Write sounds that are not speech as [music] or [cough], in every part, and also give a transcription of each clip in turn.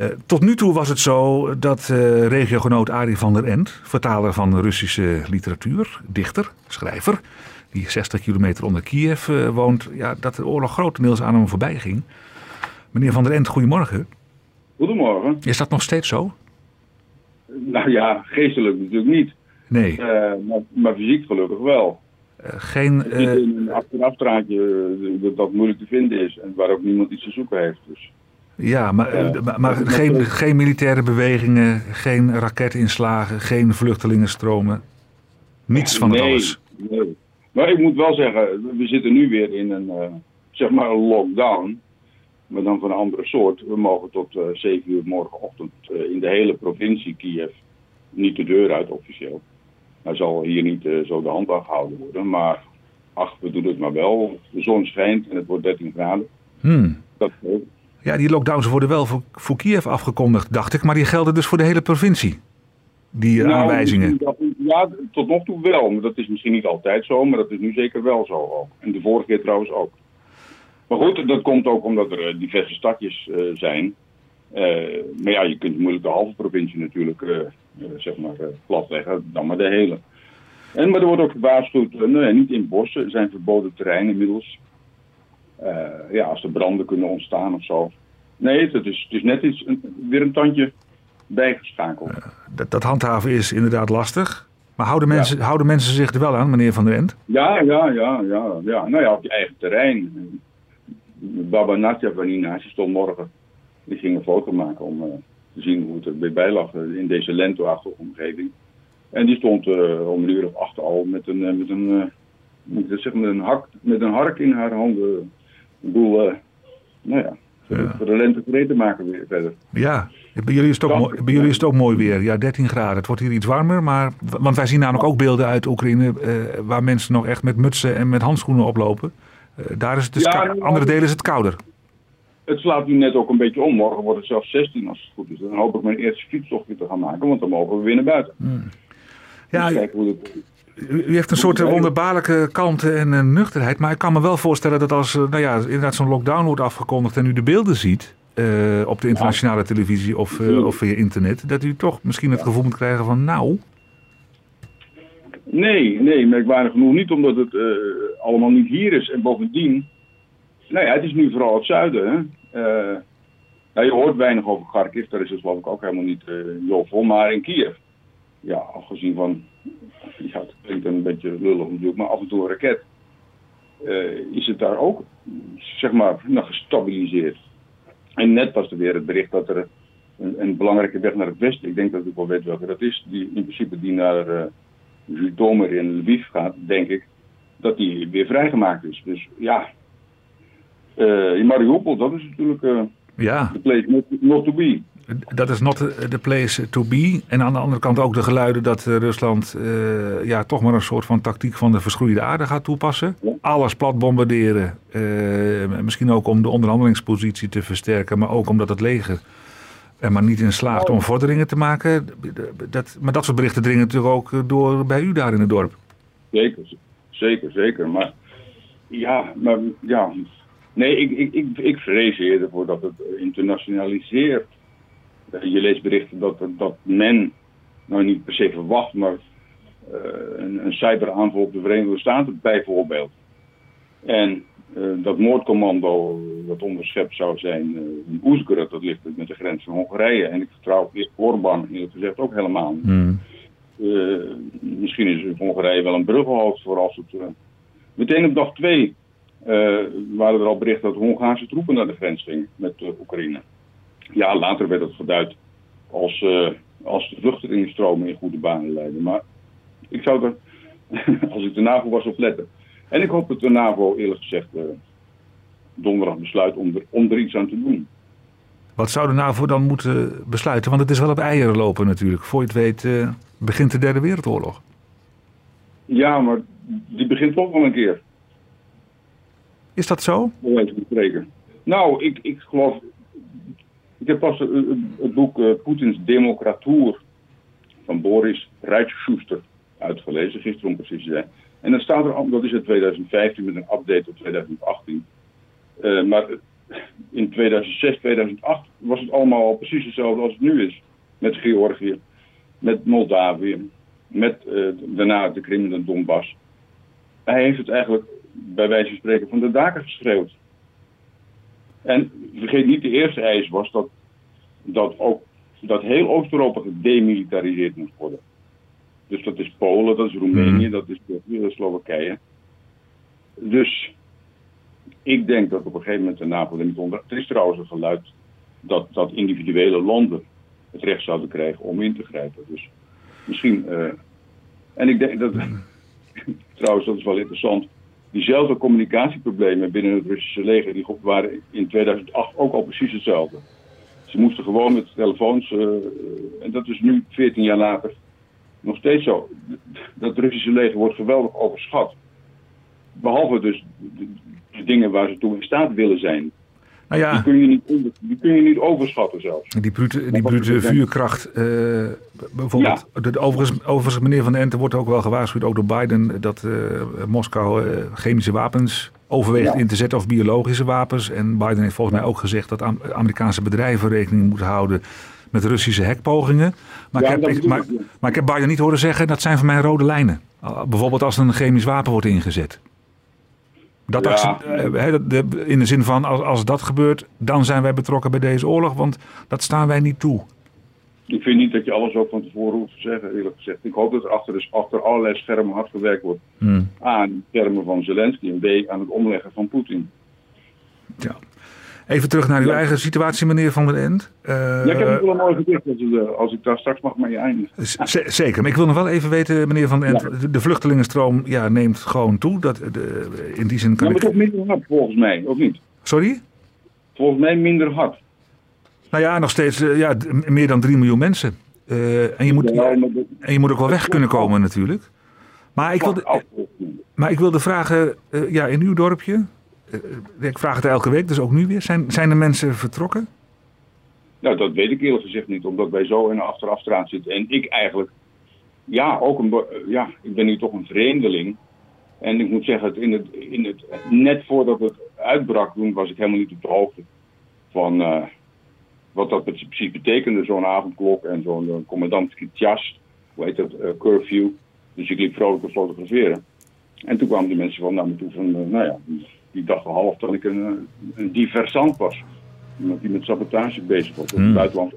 Uh, tot nu toe was het zo dat uh, regiogenoot Arie van der End, vertaler van Russische literatuur, dichter, schrijver, die 60 kilometer onder Kiev uh, woont, ja, dat de oorlog grotendeels aan hem voorbij ging. Meneer van der End, goedemorgen. Goedemorgen. Is dat nog steeds zo? Nou ja, geestelijk natuurlijk niet. Nee. maar, maar fysiek gelukkig wel. geen... Niet in een achterafstraatje dat, dat moeilijk te vinden is en waar ook niemand iets te zoeken heeft. Dus. Ja, maar, maar, maar geen, geen militaire bewegingen, geen raketinslagen, geen vluchtelingenstromen. Niets van nee, het alles. Nee. Maar ik moet wel zeggen, we zitten nu weer in een, uh, zeg maar een lockdown. Maar dan van een andere soort. We mogen tot uh, 7 uur morgenochtend uh, in de hele provincie Kiev niet de deur uit officieel. Hij zal hier niet zo de hand gehouden worden. Maar ach, we doen het maar wel. De zon schijnt en het wordt 13 graden. Hmm. Dat ja, die lockdowns worden wel voor, voor Kiev afgekondigd, dacht ik. Maar die gelden dus voor de hele provincie. Die nou, aanwijzingen. Ja, tot nog toe wel. Maar dat is misschien niet altijd zo, maar dat is nu zeker wel zo ook. En de vorige keer trouwens ook. Maar goed, dat komt ook omdat er diverse stadjes uh, zijn. Uh, maar ja, je kunt moeilijk de halve provincie natuurlijk uh, zeg maar, platleggen, dan maar de hele. En, maar er wordt ook gewaarschuwd, nee, niet in bossen, er zijn verboden terreinen inmiddels. Uh, ja, als er branden kunnen ontstaan of zo. Nee, het is, het is net iets, een, weer een tandje bijgeschakeld. Uh, dat, dat, handhaven is inderdaad lastig. Maar houden mensen, ja. houden mensen zich er wel aan, meneer Van der End? Ja, ja, ja, ja, ja. Nou ja, op je eigen terrein. Baba Natja Vanina, ze stond morgen. Die ging een foto maken om uh, te zien hoe het er weer bij lag in deze lentoachtige omgeving. En die stond om een uur of acht al met een, met een, met, zeg maar een, hak, met een hark in haar handen ik bedoel, uh, nou ja, ja. voor de lente gereed te maken weer verder. Ja, bij jullie, is het ook mooi, bij jullie is het ook mooi weer. Ja, 13 graden. Het wordt hier iets warmer, maar... Want wij zien namelijk ook beelden uit Oekraïne... Uh, waar mensen nog echt met mutsen en met handschoenen oplopen. Uh, daar is het dus ja. Andere delen is het kouder. Het slaat nu net ook een beetje om. Morgen wordt het zelfs 16 als het goed is. Dan hoop ik mijn eerste fietstocht weer te gaan maken, want dan mogen we weer naar buiten. Hmm. Ja, dus kijken hoe het... U heeft een soort wonderbaarlijke kalmte en uh, nuchterheid. Maar ik kan me wel voorstellen dat als uh, nou ja, inderdaad zo'n lockdown wordt afgekondigd en u de beelden ziet uh, op de internationale ja. televisie of, of via internet, dat u toch misschien het gevoel moet krijgen van nou. Nee, nee, merkwaardig genoeg niet, omdat het allemaal niet hier is. En bovendien, nou ja, het is nu vooral het zuiden. Hè? nou, je hoort weinig over Kharkiv, daar is het geloof ik ook helemaal niet uh, vol, maar in Kiev. Ja, afgezien van ja, het klinkt een beetje lullig natuurlijk, maar af en toe een raket, uh, is het daar ook, zeg maar, nou, gestabiliseerd. En net was er weer het bericht dat er een, belangrijke weg naar het westen, ik denk dat ik wel weet welke dat is, die in principe die naar uh, in Lviv gaat, denk ik, dat die weer vrijgemaakt is. Dus ja, uh, in Mariupol, dat is natuurlijk ja. the place not, not to be. Dat is not the place to be. En aan de andere kant ook de geluiden dat Rusland uh, ja, toch maar een soort van tactiek van de verschroeide aarde gaat toepassen. Ja. Alles plat bombarderen. Uh, misschien ook om de onderhandelingspositie te versterken, maar ook omdat het leger er maar niet in slaagt om vorderingen te maken. Dat, maar dat soort berichten dringen natuurlijk ook door bij u daar in het dorp. Zeker, zeker, zeker. Maar ja, maar ja. Nee, ik, ik, ik, ik vrees eerder voor dat het internationaliseert je leest berichten dat, dat men, nou niet per se verwacht, maar uh, een, een cyberaanval op de Verenigde Staten bijvoorbeeld. En uh, dat moordcommando dat onderschept zou zijn uh, in Oezgrad, dat ligt met de grens van Hongarije. En ik vertrouw Orbán eerlijk gezegd ook helemaal niet. Mm. misschien is Hongarije wel een bruggenhoofd voor als het... meteen op dag twee waren er al berichten dat Hongaarse troepen naar de grens gingen met Oekraïne ja, later werd het geduid als, uh, als de vluchtelingenstromen in goede banen leiden. Maar ik zou er, [laughs] als ik de NAVO was, op letten. En ik hoop dat de NAVO eerlijk gezegd donderdag besluit om er, om er iets aan te doen. Wat zou de NAVO dan moeten besluiten? Want het is wel op eieren lopen natuurlijk. Voor je het weet uh, begint de derde wereldoorlog. Ja, maar die begint toch wel een keer. Is dat zo? Dat spreken. Nou, ik, ik geloof ik heb pas het boek uh, Poetins Democratuur van Boris Rijtschuschter uitgelezen, gisteren om precies te zijn. En dan staat er, dat is in 2015 met een update op 2018. Uh, maar in 2006, 2008 was het allemaal al precies hetzelfde als het nu is. Met Georgië, met Moldavië, met uh, daarna de Krim en de Donbass. Hij heeft het eigenlijk bij wijze van spreken van de daken geschreeuwd. En vergeet niet, de eerste eis was dat, dat ook dat heel Oost-Europa gedemilitariseerd moest worden. Dus dat is Polen, dat is Roemenië, dat is, dat is Slowakije. Dus ik denk dat op een gegeven moment de NAVO er niet onder. Er is trouwens een geluid dat, dat individuele landen het recht zouden krijgen om in te grijpen. Dus misschien. Uh, en ik denk dat. [laughs] trouwens, dat is wel interessant. Diezelfde communicatieproblemen binnen het Russische leger die waren in 2008 ook al precies hetzelfde. Ze moesten gewoon met telefoons. Uh, en dat is nu, 14 jaar later, nog steeds zo. Dat Russische leger wordt geweldig overschat. Behalve dus de dingen waar ze toe in staat willen zijn. Nou ja, die, kun je niet, die kun je niet overschatten zelfs. Die brute, die brute vuurkracht. Uh, bijvoorbeeld, ja. de, overigens, overigens, meneer Van den Ente wordt ook wel gewaarschuwd, ook door Biden, dat uh, Moskou uh, chemische wapens overweegt in te zetten of biologische wapens. En Biden heeft volgens mij ook gezegd dat Amerikaanse bedrijven rekening moeten houden met Russische hekpogingen. Maar, ik heb, maar, maar, ik heb Biden niet horen zeggen dat zijn voor mij rode lijnen. bijvoorbeeld als er een chemisch wapen wordt ingezet. Dat ja. Eh, in de zin van, als, als dat gebeurt, dan zijn wij betrokken bij deze oorlog, want dat staan wij niet toe. Ik vind niet dat je alles ook van tevoren hoeft te zeggen, eerlijk gezegd. Ik hoop dat er achter, dus achter allerlei schermen hard gewerkt wordt. Hmm. A, aan de schermen van Zelensky en B, aan het omleggen van Poetin. Ja. Even terug naar uw eigen situatie, meneer Van der End. Uh, ja, ik heb het wel een mooi gedicht, eh, als ik daar straks mag mee eindigen. zeker, maar ik wil nog wel even weten, meneer Van der End. De vluchtelingenstroom ja, neemt gewoon toe. Dat, de, in die zin kan ja, maar toch minder hard, volgens mij, of niet? Sorry? Volgens mij minder hard. Nou ja, nog steeds uh, ja, meer dan 3 miljoen mensen. Uh, en, je moet, en je moet ook wel weg kunnen komen natuurlijk. Maar ik wilde, maar ik wilde vragen, ja, in uw dorpje, eh, ik vraag het elke week, dus ook nu weer. Zijn, zijn de mensen vertrokken? Nou, dat weet ik eerlijk gezegd niet, omdat wij zo in de achterafstraat zitten. En ik eigenlijk, ja, ook een, ja, ik ben nu toch een vreemdeling. En ik moet zeggen, in het, in het, net voordat het uitbrak, toen was ik helemaal niet op de hoogte van wat dat precies betekende, zo'n avondklok en zo'n uh, commandantske jas, hoe heet dat, curfew. Dus ik liep vrolijk te fotograferen. En toen kwamen de mensen van naar me toe van, nou ja, die dacht al half dat ik een, een diversant was. Iemand die met sabotage bezig was op het hmm. buitenland.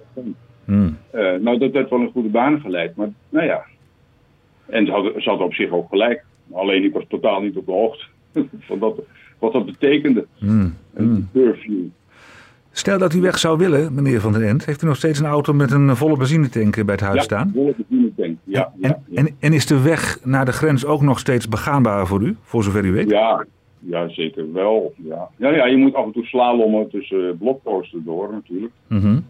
Mm. Uh, nou, dat werd wel een goede baan geleid, maar nou ja. En ze hadden, ze hadden op zich ook gelijk. Alleen ik was totaal niet op de hoogte [laughs] van dat, wat dat betekende. Mm. Een curfew. Stel dat u weg zou willen, meneer Van den End, heeft u nog steeds een auto met een volle benzinetank bij het huis ja, staan? volle benzinetank, ja. En, ja, ja. En, en, is de weg naar de grens ook nog steeds begaanbaar voor u, voor zover u weet? Ja, ja, zeker wel. Ja. Ja, ja, je moet af en toe slalommen tussen blokposten door natuurlijk. Mm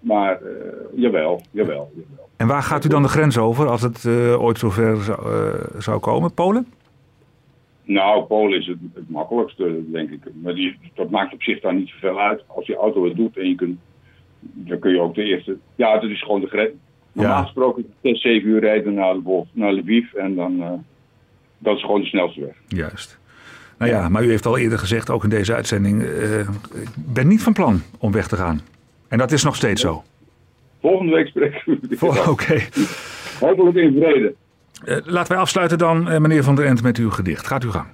Maar uh, jawel, jawel, jawel. En waar gaat u dan de grens over als het uh, ooit zover zou, uh, zou komen? Polen? Nou, Polen is het, het, makkelijkste, denk ik. Maar die, dat maakt op zich daar niet zoveel uit. Als die auto het doet en je kunt, dan kun je ook de eerste... Ja, het is gewoon de grens. Normaal ja. gesproken 6, 7 uur rijden naar, naar Lviv en dan... dat is gewoon de snelste weg. Juist. Nou ja, maar u heeft al eerder gezegd, ook in deze uitzending, uh, ik ben niet van plan om weg te gaan. En dat is nog steeds zo. Volgende week spreken we. Oké. Okay. Hopelijk in vrede. Uh, laten wij afsluiten dan, uh, meneer Van der Ent, met uw gedicht. Gaat u gang.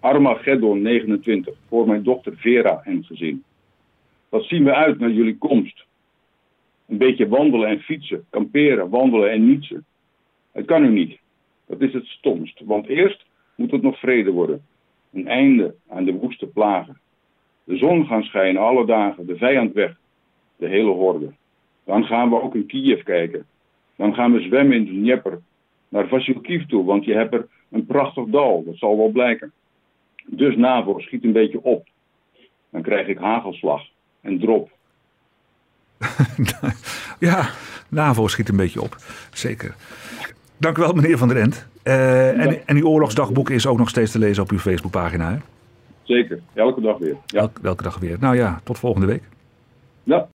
Armageddon 29, voor mijn dochter Vera en gezin. Wat zien we uit naar jullie komst? Een beetje wandelen en fietsen, kamperen, wandelen en nietsen. Het kan u niet. Dat is het stomst. Want eerst moet het nog vrede worden. Een einde aan de woeste plagen. De zon gaan schijnen alle dagen, de vijand weg, de hele horde. Dan gaan we ook in Kiev kijken. Dan gaan we zwemmen in de Dnieper, naar Vasilkiv toe, want je hebt er een prachtig dal, dat zal wel blijken. Dus NAVO, schiet een beetje op. Dan krijg ik hagelslag en drop. [laughs] ja, NAVO schiet een beetje op, zeker. Dank u wel, meneer Van der End. Uh, en, en uw oorlogsdagboek is ook nog steeds te lezen op uw Facebookpagina, hè? Zeker, elke dag weer. Ja. elke dag weer. Nou ja, tot volgende week. Ja.